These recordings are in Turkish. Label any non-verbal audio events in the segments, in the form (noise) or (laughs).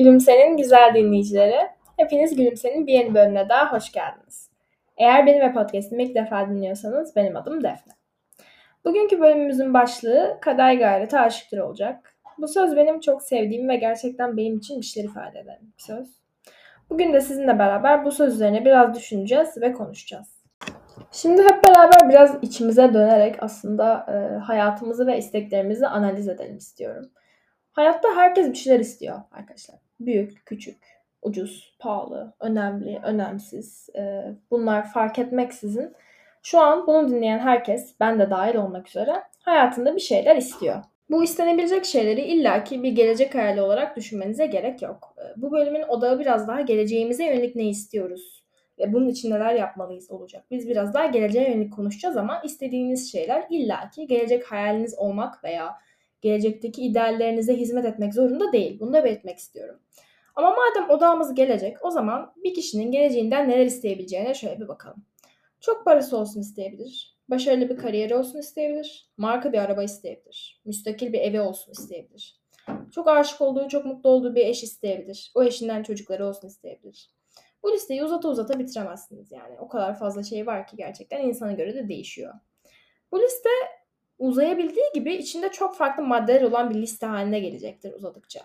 Gülümse'nin güzel dinleyicileri, hepiniz Gülümse'nin bir yeni bölümüne daha hoş geldiniz. Eğer benim ve podcastimi ilk defa dinliyorsanız benim adım Defne. Bugünkü bölümümüzün başlığı Kaday Gayreti Aşıktır olacak. Bu söz benim çok sevdiğim ve gerçekten benim için bir ifade eden bir söz. Bugün de sizinle beraber bu söz üzerine biraz düşüneceğiz ve konuşacağız. Şimdi hep beraber biraz içimize dönerek aslında e, hayatımızı ve isteklerimizi analiz edelim istiyorum. Hayatta herkes bir şeyler istiyor arkadaşlar. Büyük, küçük, ucuz, pahalı, önemli, önemsiz. E, bunlar fark etmeksizin şu an bunu dinleyen herkes, ben de dahil olmak üzere hayatında bir şeyler istiyor. Bu istenebilecek şeyleri illaki bir gelecek hayali olarak düşünmenize gerek yok. E, bu bölümün odağı biraz daha geleceğimize yönelik ne istiyoruz ve bunun için neler yapmalıyız olacak. Biz biraz daha geleceğe yönelik konuşacağız ama istediğiniz şeyler illaki gelecek hayaliniz olmak veya gelecekteki ideallerinize hizmet etmek zorunda değil. Bunu da belirtmek istiyorum. Ama madem odağımız gelecek o zaman bir kişinin geleceğinden neler isteyebileceğine şöyle bir bakalım. Çok parası olsun isteyebilir. Başarılı bir kariyeri olsun isteyebilir. Marka bir araba isteyebilir. Müstakil bir evi olsun isteyebilir. Çok aşık olduğu, çok mutlu olduğu bir eş isteyebilir. O eşinden çocukları olsun isteyebilir. Bu listeyi uzata uzata bitiremezsiniz yani. O kadar fazla şey var ki gerçekten insana göre de değişiyor. Bu liste uzayabildiği gibi içinde çok farklı maddeler olan bir liste haline gelecektir uzadıkça.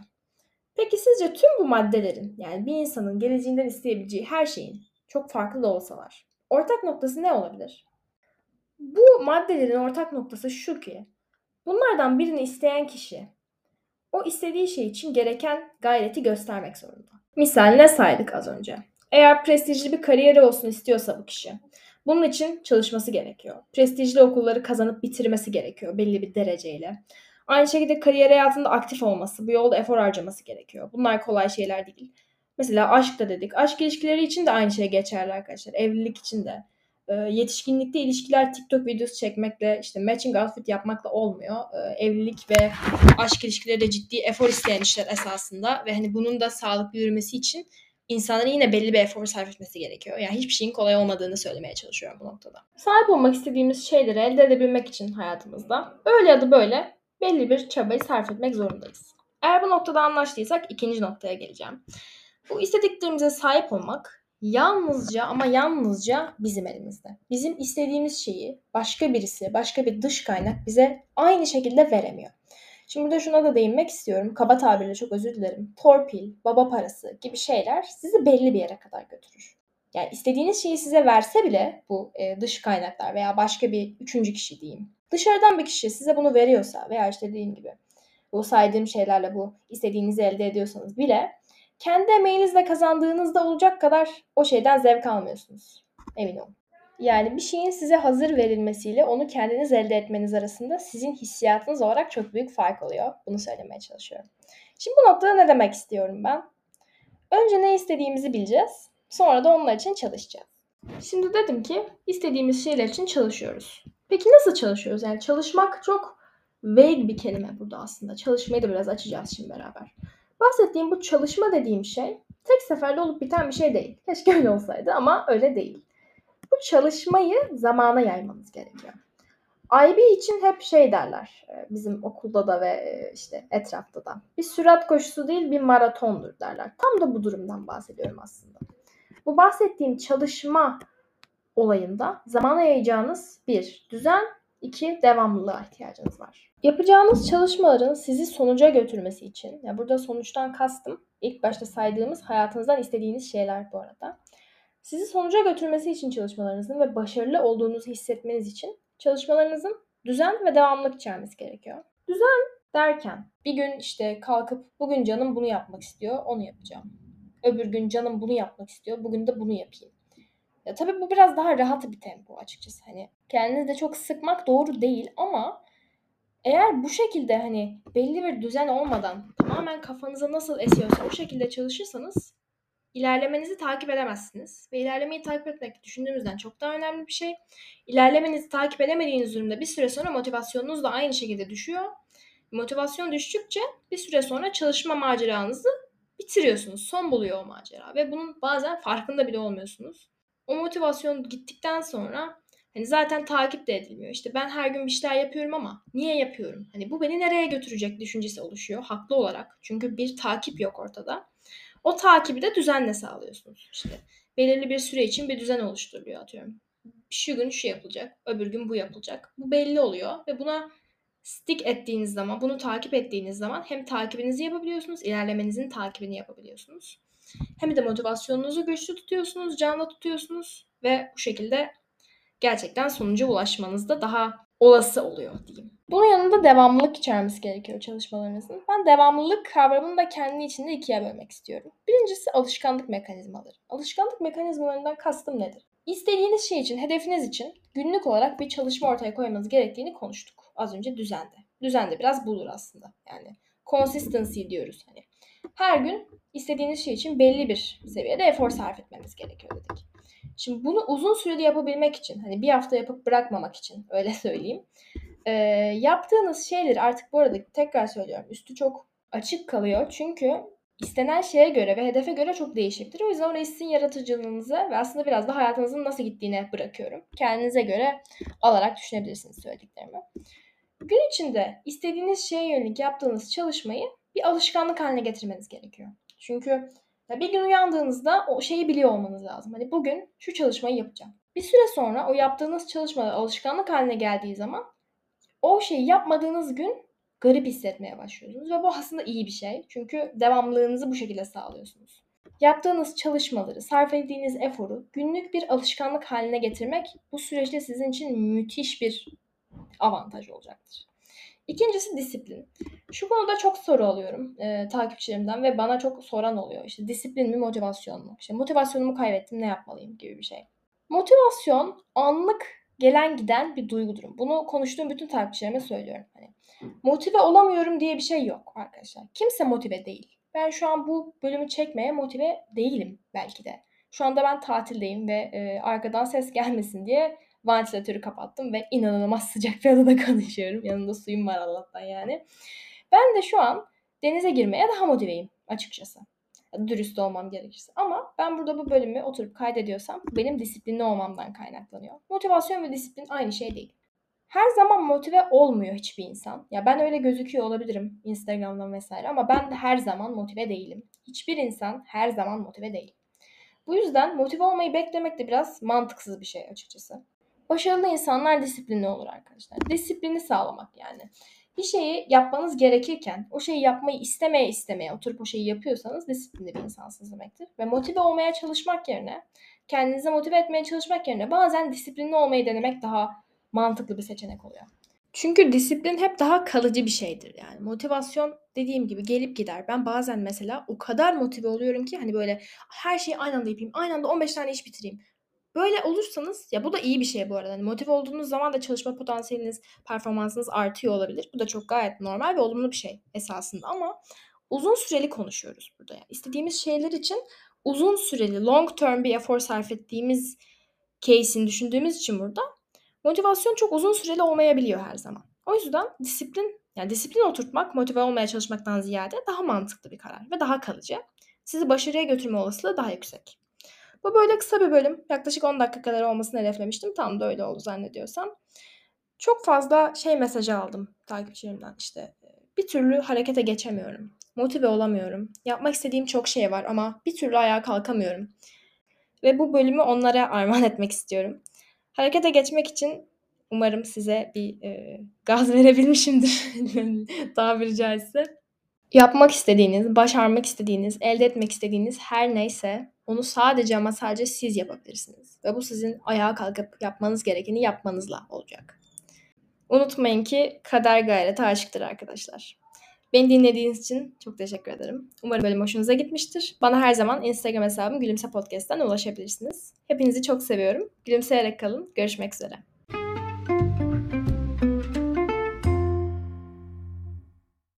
Peki sizce tüm bu maddelerin yani bir insanın geleceğinden isteyebileceği her şeyin çok farklı da olsalar ortak noktası ne olabilir? Bu maddelerin ortak noktası şu ki bunlardan birini isteyen kişi o istediği şey için gereken gayreti göstermek zorunda. Misal ne saydık az önce? Eğer prestijli bir kariyeri olsun istiyorsa bu kişi bunun için çalışması gerekiyor. Prestijli okulları kazanıp bitirmesi gerekiyor belli bir dereceyle. Aynı şekilde kariyer hayatında aktif olması, bu yolda efor harcaması gerekiyor. Bunlar kolay şeyler değil. Mesela aşk da dedik. Aşk ilişkileri için de aynı şey geçerli arkadaşlar. Evlilik için de. E, yetişkinlikte ilişkiler TikTok videosu çekmekle, işte matching outfit yapmakla olmuyor. E, evlilik ve aşk ilişkileri de ciddi efor isteyen işler esasında. Ve hani bunun da sağlıklı yürümesi için insanların yine belli bir efor sarf etmesi gerekiyor. Yani hiçbir şeyin kolay olmadığını söylemeye çalışıyorum bu noktada. Sahip olmak istediğimiz şeyleri elde edebilmek için hayatımızda öyle ya da böyle belli bir çabayı sarf etmek zorundayız. Eğer bu noktada anlaştıysak ikinci noktaya geleceğim. Bu istediklerimize sahip olmak yalnızca ama yalnızca bizim elimizde. Bizim istediğimiz şeyi başka birisi, başka bir dış kaynak bize aynı şekilde veremiyor. Şimdi burada şuna da değinmek istiyorum. Kaba tabirle çok özür dilerim. Torpil, baba parası gibi şeyler sizi belli bir yere kadar götürür. Yani istediğiniz şeyi size verse bile bu e, dış kaynaklar veya başka bir üçüncü kişi diyeyim. Dışarıdan bir kişi size bunu veriyorsa veya işte dediğim gibi bu saydığım şeylerle bu istediğinizi elde ediyorsanız bile kendi emeğinizle kazandığınızda olacak kadar o şeyden zevk almıyorsunuz. Emin olun. Yani bir şeyin size hazır verilmesiyle onu kendiniz elde etmeniz arasında sizin hissiyatınız olarak çok büyük fark oluyor. Bunu söylemeye çalışıyorum. Şimdi bu noktada ne demek istiyorum ben? Önce ne istediğimizi bileceğiz. Sonra da onlar için çalışacağız. Şimdi dedim ki istediğimiz şeyler için çalışıyoruz. Peki nasıl çalışıyoruz? Yani çalışmak çok vague bir kelime burada aslında. Çalışmayı da biraz açacağız şimdi beraber. Bahsettiğim bu çalışma dediğim şey tek seferde olup biten bir şey değil. Keşke öyle olsaydı ama öyle değil. Bu çalışmayı zamana yaymanız gerekiyor. IB için hep şey derler e, bizim okulda da ve e, işte etrafta da. Bir sürat koşusu değil bir maratondur derler. Tam da bu durumdan bahsediyorum aslında. Bu bahsettiğim çalışma olayında zamana yayacağınız bir düzen, iki devamlılığa ihtiyacınız var. Yapacağınız çalışmaların sizi sonuca götürmesi için, yani burada sonuçtan kastım ilk başta saydığımız hayatınızdan istediğiniz şeyler bu arada. Sizi sonuca götürmesi için çalışmalarınızın ve başarılı olduğunuzu hissetmeniz için çalışmalarınızın düzen ve devamlılık içermesi gerekiyor. Düzen derken bir gün işte kalkıp bugün canım bunu yapmak istiyor, onu yapacağım. Öbür gün canım bunu yapmak istiyor, bugün de bunu yapayım. Ya tabii bu biraz daha rahat bir tempo açıkçası. Hani kendinizi de çok sıkmak doğru değil ama eğer bu şekilde hani belli bir düzen olmadan tamamen kafanıza nasıl esiyorsa o şekilde çalışırsanız ilerlemenizi takip edemezsiniz. Ve ilerlemeyi takip etmek düşündüğümüzden çok daha önemli bir şey. İlerlemenizi takip edemediğiniz durumda bir süre sonra motivasyonunuz da aynı şekilde düşüyor. Motivasyon düştükçe bir süre sonra çalışma maceranızı bitiriyorsunuz. Son buluyor o macera ve bunun bazen farkında bile olmuyorsunuz. O motivasyon gittikten sonra Hani zaten takip de edilmiyor. İşte ben her gün bir şeyler yapıyorum ama niye yapıyorum? Hani bu beni nereye götürecek düşüncesi oluşuyor haklı olarak. Çünkü bir takip yok ortada. O takibi de düzenle sağlıyorsunuz. İşte belirli bir süre için bir düzen oluşturuluyor atıyorum. Şu gün şu yapılacak, öbür gün bu yapılacak. Bu belli oluyor ve buna stick ettiğiniz zaman, bunu takip ettiğiniz zaman hem takibinizi yapabiliyorsunuz, ilerlemenizin takibini yapabiliyorsunuz. Hem de motivasyonunuzu güçlü tutuyorsunuz, canlı tutuyorsunuz ve bu şekilde gerçekten sonuca ulaşmanız da daha olası oluyor diyeyim. Bunun yanında devamlılık içermesi gerekiyor çalışmalarınızın. Ben devamlılık kavramını da kendi içinde ikiye bölmek istiyorum. Birincisi alışkanlık mekanizmaları. Alışkanlık mekanizmalarından kastım nedir? İstediğiniz şey için, hedefiniz için günlük olarak bir çalışma ortaya koymanız gerektiğini konuştuk. Az önce düzende. Düzende biraz bulur aslında. Yani consistency diyoruz hani. Her gün istediğiniz şey için belli bir seviyede efor sarf etmemiz gerekiyor dedik. Şimdi bunu uzun süreli yapabilmek için, hani bir hafta yapıp bırakmamak için (laughs) öyle söyleyeyim. E, yaptığınız şeyleri artık bu arada tekrar söylüyorum üstü çok açık kalıyor. Çünkü istenen şeye göre ve hedefe göre çok değişebilir. O yüzden orayı sizin yaratıcılığınıza ve aslında biraz da hayatınızın nasıl gittiğine bırakıyorum. Kendinize göre alarak düşünebilirsiniz söylediklerimi. Gün içinde istediğiniz şeye yönelik yaptığınız çalışmayı bir alışkanlık haline getirmeniz gerekiyor. Çünkü bir gün uyandığınızda o şeyi biliyor olmanız lazım. Hani bugün şu çalışmayı yapacağım. Bir süre sonra o yaptığınız çalışmada alışkanlık haline geldiği zaman o şeyi yapmadığınız gün garip hissetmeye başlıyorsunuz ve bu aslında iyi bir şey. Çünkü devamlılığınızı bu şekilde sağlıyorsunuz. Yaptığınız çalışmaları, sarf ettiğiniz eforu günlük bir alışkanlık haline getirmek bu süreçte sizin için müthiş bir avantaj olacaktır. İkincisi disiplin. Şu konuda çok soru alıyorum e, takipçilerimden ve bana çok soran oluyor. İşte disiplin mi motivasyon mu? İşte motivasyonumu kaybettim ne yapmalıyım gibi bir şey. Motivasyon anlık gelen giden bir duygudur. Bunu konuştuğum bütün takipçilerime söylüyorum. Hani motive olamıyorum diye bir şey yok arkadaşlar. Kimse motive değil. Ben şu an bu bölümü çekmeye motive değilim belki de. Şu anda ben tatildeyim ve e, arkadan ses gelmesin diye vantilatörü kapattım ve inanılmaz sıcak bir adada (laughs) konuşuyorum. Yanında suyum var Allah'tan yani. Ben de şu an denize girmeye daha motiveyim açıkçası. Dürüst olmam gerekirse. Ama ben burada bu bölümü oturup kaydediyorsam benim disiplinli olmamdan kaynaklanıyor. Motivasyon ve disiplin aynı şey değil. Her zaman motive olmuyor hiçbir insan. Ya ben öyle gözüküyor olabilirim Instagram'dan vesaire ama ben de her zaman motive değilim. Hiçbir insan her zaman motive değil. Bu yüzden motive olmayı beklemek de biraz mantıksız bir şey açıkçası. Başarılı insanlar disiplinli olur arkadaşlar. Disiplini sağlamak yani. Bir şeyi yapmanız gerekirken o şeyi yapmayı istemeye istemeye oturup o şeyi yapıyorsanız disiplinli bir insansınız demektir. Ve motive olmaya çalışmak yerine, kendinize motive etmeye çalışmak yerine bazen disiplinli olmayı denemek daha mantıklı bir seçenek oluyor. Çünkü disiplin hep daha kalıcı bir şeydir yani. Motivasyon dediğim gibi gelip gider. Ben bazen mesela o kadar motive oluyorum ki hani böyle her şeyi aynı anda yapayım. Aynı anda 15 tane iş bitireyim. Böyle olursanız ya bu da iyi bir şey bu arada. Hani motive olduğunuz zaman da çalışma potansiyeliniz, performansınız artıyor olabilir. Bu da çok gayet normal ve olumlu bir şey esasında ama uzun süreli konuşuyoruz burada. Yani istediğimiz şeyler için uzun süreli, long term bir efor sarf ettiğimiz case'ini düşündüğümüz için burada motivasyon çok uzun süreli olmayabiliyor her zaman. O yüzden disiplin, yani disiplin oturtmak motive olmaya çalışmaktan ziyade daha mantıklı bir karar ve daha kalıcı. Sizi başarıya götürme olasılığı daha yüksek. Bu böyle kısa bir bölüm. Yaklaşık 10 dakika kadar olmasını hedeflemiştim. Tam da öyle oldu zannediyorsam. Çok fazla şey mesajı aldım takipçilerimden işte. Bir türlü harekete geçemiyorum. Motive olamıyorum. Yapmak istediğim çok şey var ama bir türlü ayağa kalkamıyorum. Ve bu bölümü onlara (laughs) armağan etmek istiyorum. Harekete geçmek için umarım size bir e, gaz (laughs) verebilmişimdir (laughs) tabiri caizse. Yapmak istediğiniz, başarmak istediğiniz, elde etmek istediğiniz her neyse onu sadece ama sadece siz yapabilirsiniz. Ve bu sizin ayağa kalkıp yapmanız gerekeni yapmanızla olacak. Unutmayın ki kader gayret aşıktır arkadaşlar. Beni dinlediğiniz için çok teşekkür ederim. Umarım bölüm hoşunuza gitmiştir. Bana her zaman Instagram hesabım Gülümse Podcast'ten ulaşabilirsiniz. Hepinizi çok seviyorum. Gülümseyerek kalın. Görüşmek üzere.